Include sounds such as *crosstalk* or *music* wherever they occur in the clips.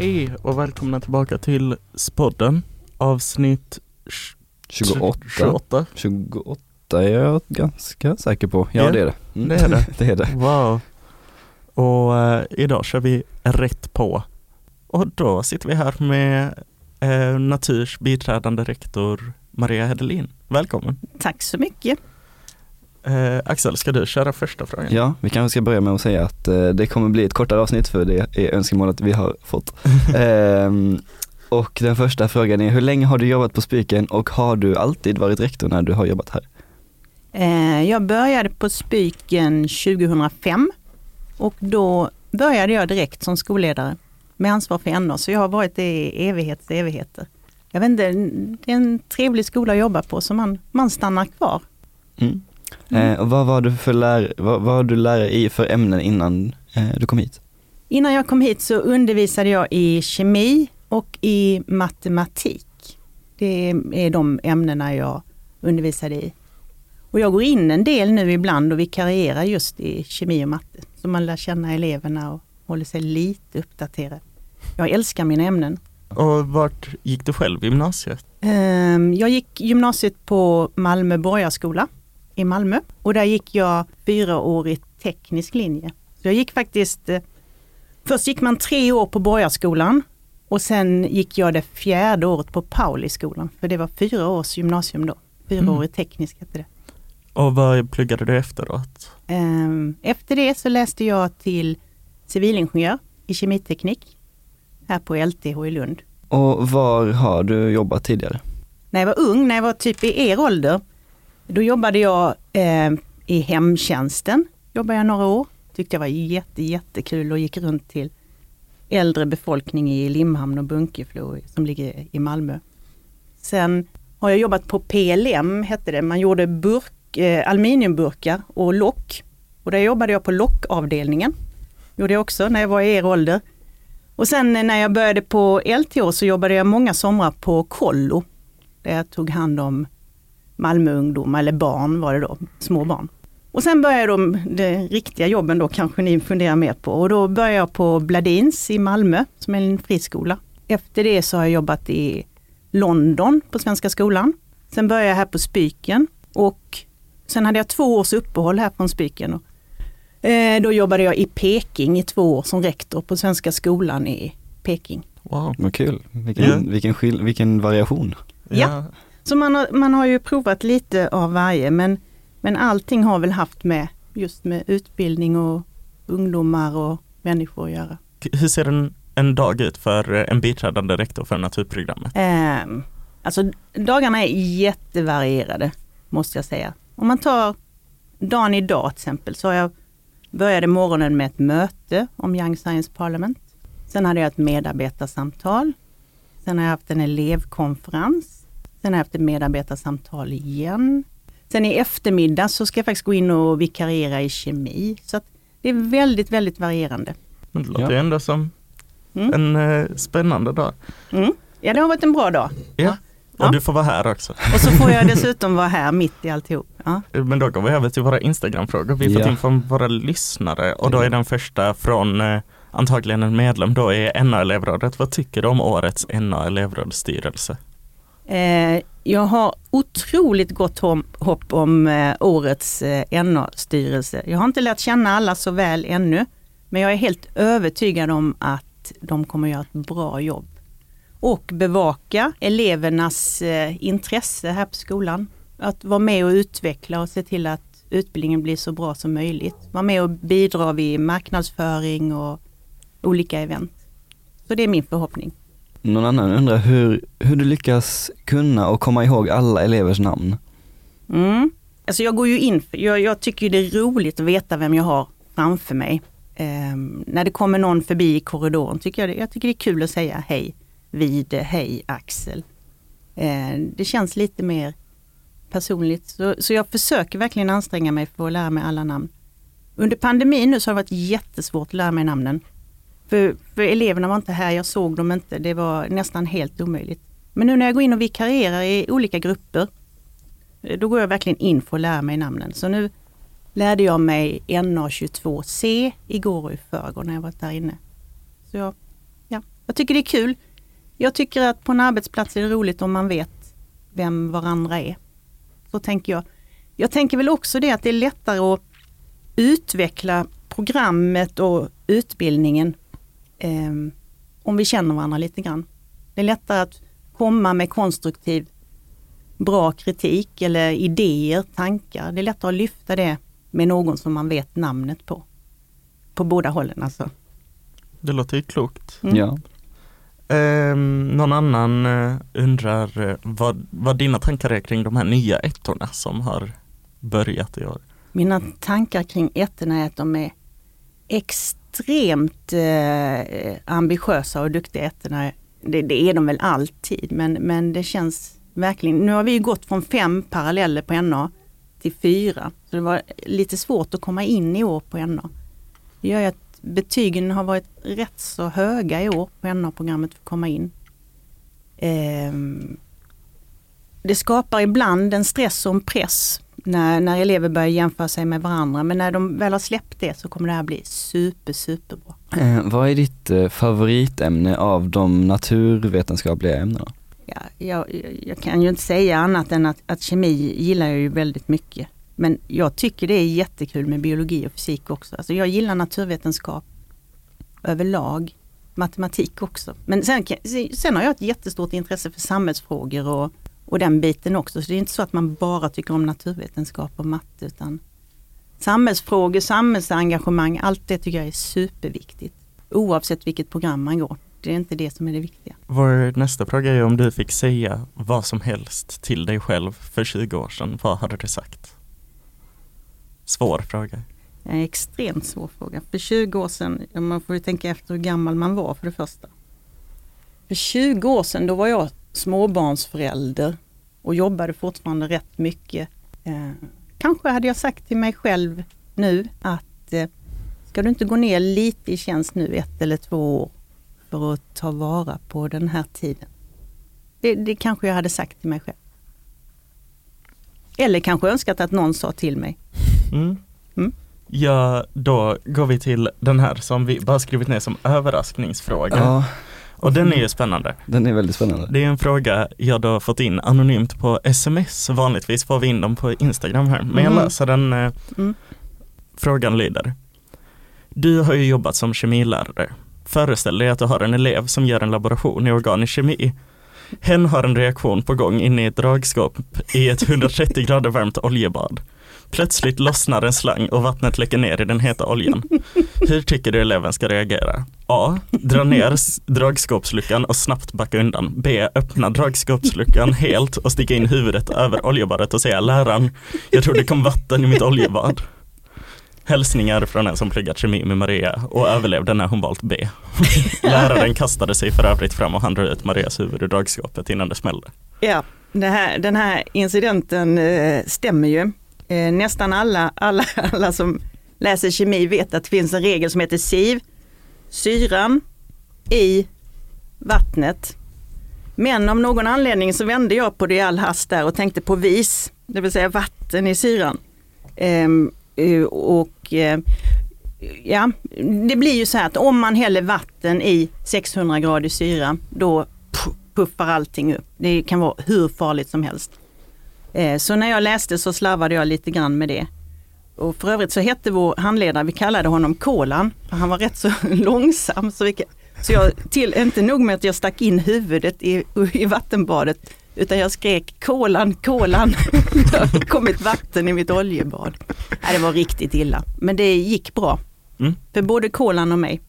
Hej och välkomna tillbaka till Spodden avsnitt 28. 28. 28 är jag ganska säker på. Ja Ja, det är det. Mm. det är det. *laughs* det är det. Wow. Och eh, idag kör vi rätt på. Och då sitter vi här med eh, Naturs biträdande rektor Maria Hedelin. Välkommen. Tack så mycket. Eh, Axel, ska du köra första frågan? Ja, vi kanske ska börja med att säga att eh, det kommer bli ett kortare avsnitt för det är önskemålet vi har fått. *laughs* Ehm, och den första frågan är, hur länge har du jobbat på Spiken och har du alltid varit rektor när du har jobbat här? Eh, Jag började på Spyken 2005 och då började jag direkt som skolledare med ansvar för NA, så jag har varit det i evighets evigheter. Jag vet inte, det är en trevlig skola att jobba på så man, man stannar kvar. Mm. Mm. Eh, och vad var du för lär, vad, vad du lärare i för ämnen innan eh, du kom hit? Innan jag kom hit så undervisade jag i kemi och i matematik. Det är de ämnena jag undervisade i. Och jag går in en del nu ibland och vikarierar just i kemi och matte. Så man lär känna eleverna och håller sig lite uppdaterad. Jag älskar mina ämnen. Och vart gick du själv i gymnasiet? Ehm, Jag gick gymnasiet på Malmö Borgarskola i Malmö och där gick jag fyraårig teknisk linje. Så jag gick faktiskt, eh, först gick man tre år på Borgarskolan och sen gick jag det fjärde året på Pauliskolan, för det var fyra års gymnasium då. Fyraårig teknisk hette det. Och vad pluggade du efteråt? Ehm, Efter det så läste jag till civilingenjör i kemiteknik här på LTH i Lund. Och var har du jobbat tidigare? När jag var ung, när jag var typ i er ålder, då jobbade jag eh, i hemtjänsten. Jobbade jag några år. Tyckte jag var jätte, jättekul och gick runt till äldre befolkning i Limhamn och Bunkeflo som ligger i Malmö. Sen har jag jobbat på PLM, hette det. Man gjorde burk, eh, aluminiumburkar och lock. Och där jobbade jag på lockavdelningen. Gjorde jag också när jag var i er ålder. Och sen när jag började på LTH så jobbade jag många somrar på kollo där jag tog hand om Malmöungdomar, eller barn var det då, små barn. Och sen började de, de riktiga jobben då kanske ni funderar mer på. Och då började jag på Bladins i Malmö, som är en friskola. Efter det så har jag jobbat i London på Svenska skolan. Sen började jag här på Spyken och sen hade jag två års uppehåll här från Spyken. Och, eh, då jobbade jag i Peking i två år som rektor på Svenska skolan i Peking. Wow. Vad kul, vilken, Ja. vilken, skil, vilken variation. Ja. Så man har, man har ju provat lite av varje men, men allting har väl haft med just med utbildning och ungdomar och människor att göra. Hur ser en, en dag ut för eh, en biträdande rektor för naturprogrammet? Ehm, alltså dagarna är jättevarierade måste jag säga. Om man tar dagen idag till exempel så har jag började morgonen med ett möte om Young Science Parliament. Sen hade jag ett medarbetarsamtal. Sen har jag haft en elevkonferens. Sen har jag haft ett medarbetarsamtal igen. Sen i eftermiddag så ska jag faktiskt gå in och vikariera i kemi. Så att det är väldigt, väldigt varierande. Men det låter Ja. ändå som Mm. en eh, spännande dag. Mm. Ja, det har varit en bra dag. Ja. Och Ja. du får vara här också. Och så får jag *laughs* dessutom vara här mitt i alltihop. Ja. Men då går vi över till våra Instagram-frågor. Vi har fått Ja. in från våra lyssnare och då är den första från eh, antagligen en medlem då i NA-elevrådet. Vad tycker du om årets NA-elevrådsstyrelse? Eh, jag har otroligt gott hopp om eh, årets eh, NA-styrelse. Jag har inte lärt känna alla så väl ännu, men jag är helt övertygad om att de kommer göra ett bra jobb. Och bevaka elevernas eh, intresse här på skolan. Att vara med och utveckla och se till att utbildningen blir så bra som möjligt. Vara med och bidra vid marknadsföring och olika event. Så det är min förhoppning. Någon annan undrar hur, hur du lyckas kunna och komma ihåg alla elevers namn. Mm. Alltså jag går ju in, för, jag, jag tycker ju det är roligt att veta vem jag har framför mig. Um, när det kommer någon förbi i korridoren tycker jag, det, jag tycker det är kul att säga hej Vide, hej Axel. Ehm, det känns lite mer personligt. Så, så jag försöker verkligen anstränga mig för att lära mig alla namn. Under pandemin nu så har det varit jättesvårt att lära mig namnen. För, för eleverna var inte här, jag såg dem inte, det var nästan helt omöjligt. Men nu när jag går in och vikarierar i olika grupper eh, då går jag verkligen in för att lära mig namnen. Så nu lärde jag mig NA22C igår och i förrgår när jag var där inne. Så jag, ja, Jag tycker det är kul. Jag tycker att på en arbetsplats är det roligt om man vet vem varandra är. Så tänker jag. Jag tänker väl också det att det är lättare att utveckla programmet och utbildningen eh, om vi känner varandra lite grann. Det är lättare att komma med konstruktiv, bra kritik eller idéer, tankar. Det är lättare att lyfta det med någon som man vet namnet på. På båda hållen alltså. Det låter ju klokt. Mm. Ja. Ehm, någon annan eh, undrar eh, vad, vad dina tankar är kring de här nya ettorna som har börjat i år? Mina tankar kring ettorna är att de är extremt eh, ambitiösa och duktiga ettorna. Det, det är de väl alltid men, men det känns verkligen, nu har vi ju gått från fem paralleller på NA till fyra. Så det var lite svårt att komma in i år på NA. Det gör ju att betygen har varit rätt så höga i år på NA-programmet för att komma in. Eh, det skapar ibland en stress och en press när, när elever börjar jämföra sig med varandra. Men när de väl har släppt det så kommer det här bli super, superbra. Eh, vad är ditt eh, favoritämne av de naturvetenskapliga ämnena? Ja, jag, jag- kan ju inte säga annat än att, att kemi gillar jag ju väldigt mycket. Men jag tycker det är jättekul med biologi och fysik också. Alltså jag gillar naturvetenskap överlag. Matematik också. Men sen, sen har jag ett jättestort intresse för samhällsfrågor och, och den biten också. Så det är inte så att man bara tycker om naturvetenskap och matte utan samhällsfrågor, samhällsengagemang, allt det tycker jag är superviktigt. Oavsett vilket program man går. Det är inte det som är det viktiga. Vår nästa fråga är om du fick säga vad som helst till dig själv för 20 år sedan, vad hade du sagt? Svår fråga. En extremt svår fråga. För 20 år sedan, man får ju tänka efter hur gammal man var för det första. För 20 år sedan då var jag småbarnsförälder och jobbade fortfarande rätt mycket. Eh, kanske hade jag sagt till mig själv nu att eh, ska du inte gå ner lite i tjänst nu ett eller två år för att ta vara på den här tiden. Det, det kanske jag hade sagt till mig själv. Eller kanske önskat att någon sa till mig. Mm. Mm. Ja, då går vi till den här som vi bara skrivit ner som överraskningsfråga. Ja, Och den är ju spännande. den är väldigt spännande. Det är en fråga jag då fått in anonymt på sms. Vanligtvis får vi in dem på Instagram här, men jag Mhm. läser den. eh, Mm. Frågan lyder. Du har ju jobbat som kemilärare. Föreställ dig att du har en elev som gör en laboration i organisk kemi. Hen har en reaktion på gång inne i ett dragskåp i ett 130 grader varmt oljebad. Plötsligt lossnar en slang och vattnet läcker ner i den heta oljan. Hur tycker du eleven ska reagera? A. Dra ner dragskåpsluckan och snabbt backa undan. B. Öppna dragskåpsluckan helt och sticka in huvudet över oljebadet och säga läraren, jag tror det kom vatten i mitt oljebad. Hälsningar från en som pluggat kemi med Maria och överlevde när hon valt B. Läraren kastade sig för övrigt fram och han drog ut Marias huvud ur dragskåpet innan det smällde. Ja, det här, den här incidenten eh, stämmer ju. Eh, nästan alla, alla, *laughs* alla som läser kemi vet att det finns en regel som heter SIV. Syran i vattnet. Men av någon anledning så vände jag på det i all hast där och tänkte på vis, det vill säga vatten i syran. Ehm, eh, och eh, ja, det blir ju så här att om man häller vatten i 600 grader syra, då puffar allting upp. Det kan vara hur farligt som helst. Eh, Så när jag läste så slarvade jag lite grann med det. Och för övrigt så hette vår handledare, vi kallade honom Kolan, för han var rätt så *laughs* långsam. Så, vi, så jag, till, inte nog med att jag stack in huvudet i, i vattenbadet, utan jag skrek kolan, kolan. *laughs* Det har kommit vatten i mitt oljebad. Nej, det var riktigt illa, men det gick bra. Mm. För både kolan och mig.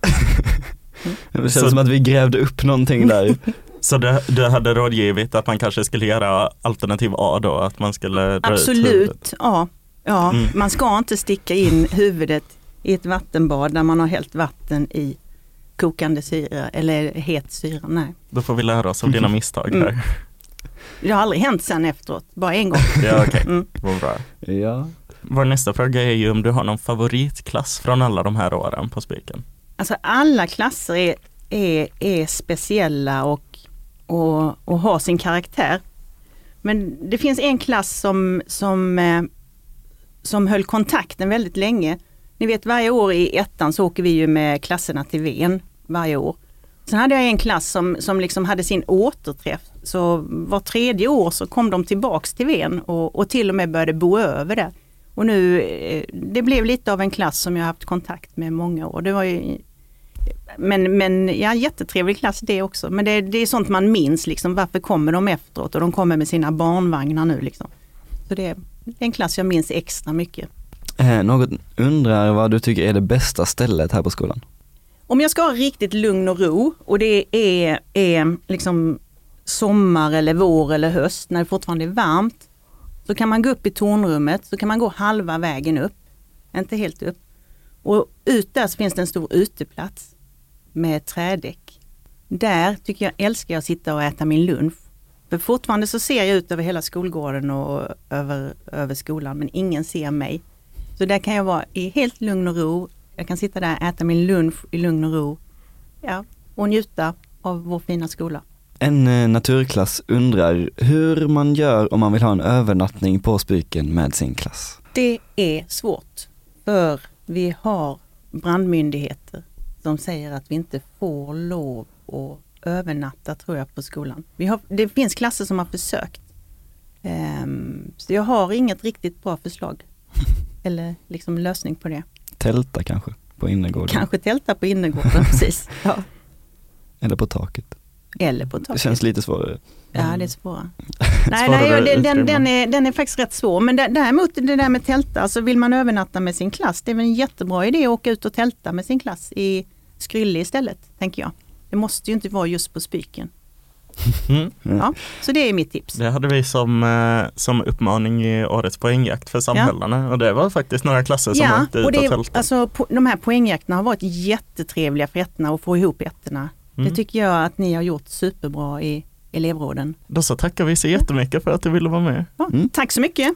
*laughs* Det känns Så- som att vi grävde upp någonting där. Så du, du hade rådgivit att man kanske skulle göra alternativ A då, att man skulle? Absolut, ja. ja. Mm. Man ska inte sticka in huvudet i ett vattenbad där man har hällt vatten i kokande syra eller het syra. Nej. Då får vi lära oss av dina misstag här. Mm. Det har aldrig hänt sen efteråt, bara en gång. Ja, okej, Mm. vad bra. Ja. Vår nästa fråga är ju om du har någon favoritklass från alla de här åren på Spiken. Alltså alla klasser är, är, är speciella och, och, och ha sin karaktär. Men det finns en klass som, som, eh, som höll kontakten väldigt länge. Ni vet varje år i ettan så åker vi ju med klasserna till Ven varje år. Sen hade jag en klass som, som liksom hade sin återträff. Så var tredje år så kom de tillbaks till Ven och, och till och med började bo över där. Och nu, eh, det blev lite av en klass som jag haft kontakt med många år. Det var ju, men, men ja, jättetrevlig klass det också. Men det, det är sånt man minns liksom. Varför kommer de efteråt? Och de kommer med sina barnvagnar nu liksom. Så det, det är en klass jag minns extra mycket. Eh, någon undrar vad du tycker är det bästa stället här på skolan? Om jag ska ha riktigt lugn och ro och det är, är liksom sommar eller vår eller höst när det fortfarande är varmt. Så kan man gå upp i tornrummet, så kan man gå halva vägen upp, inte helt upp. Och ut där så finns det en stor uteplats med trädäck. Där tycker jag älskar jag att sitta och äta min lunch. För fortfarande så ser jag ut över hela skolgården och över, över skolan men ingen ser mig. Så där kan jag vara i helt lugn och ro. Jag kan sitta där och äta min lunch i lugn och ro. Ja, och njuta av vår fina skola. En eh, naturklass undrar hur man gör om man vill ha en övernattning på Spyken med sin klass. Det är svårt för vi har brandmyndigheter som säger att vi inte får lov att övernatta tror jag på skolan. Vi har, det finns klasser som har försökt. Um, så jag har inget riktigt bra förslag *laughs* eller liksom lösning på det. Tälta kanske på innergården? Kanske tälta på innergården, *laughs* precis. Ja. Eller på taket? Eller på taket. Det känns lite svårare. Ja, det är *laughs* svårare. nej, nej den, den, den, är, den är faktiskt rätt svår. Men däremot det där med tälta, alltså vill man övernatta med sin klass, det är väl en jättebra idé att åka ut och tälta med sin klass i Skrylle istället, tänker jag. Det måste ju inte vara just på Spyken. Mm. Ja, så det är mitt tips. Det hade vi som, eh, som uppmaning i årets poängjakt för samhällena ja. och det var faktiskt några klasser som ja, åkte ut och, det, och tältade. Alltså, de här poängjakterna har varit jättetrevliga för ettorna att få ihop ettorna. Mm. Det tycker jag att ni har gjort superbra i elevråden. Då så tackar vi så jättemycket för att du ville vara med. Ja, mm. Tack så mycket.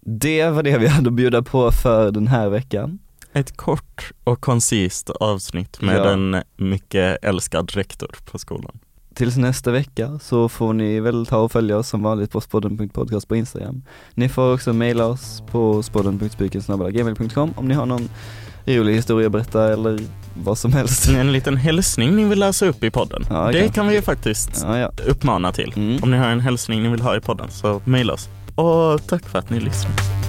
Det var det vi hade att bjuda på för den här veckan. Ett kort och koncist avsnitt med ja. en mycket älskad rektor på skolan. Tills nästa vecka så får ni väl ta och följa oss som vanligt på spodden.podcast på Instagram. Ni får också mejla oss på spodden.spiken.gmail.com om ni har någon rolig historia att berätta eller vad som helst. En liten hälsning ni vill läsa upp i podden. Ja, det kan. vi ju faktiskt ja, ja. uppmana till. Mm. Om ni har en hälsning ni vill ha i podden så mejla oss. Och tack för att ni lyssnar.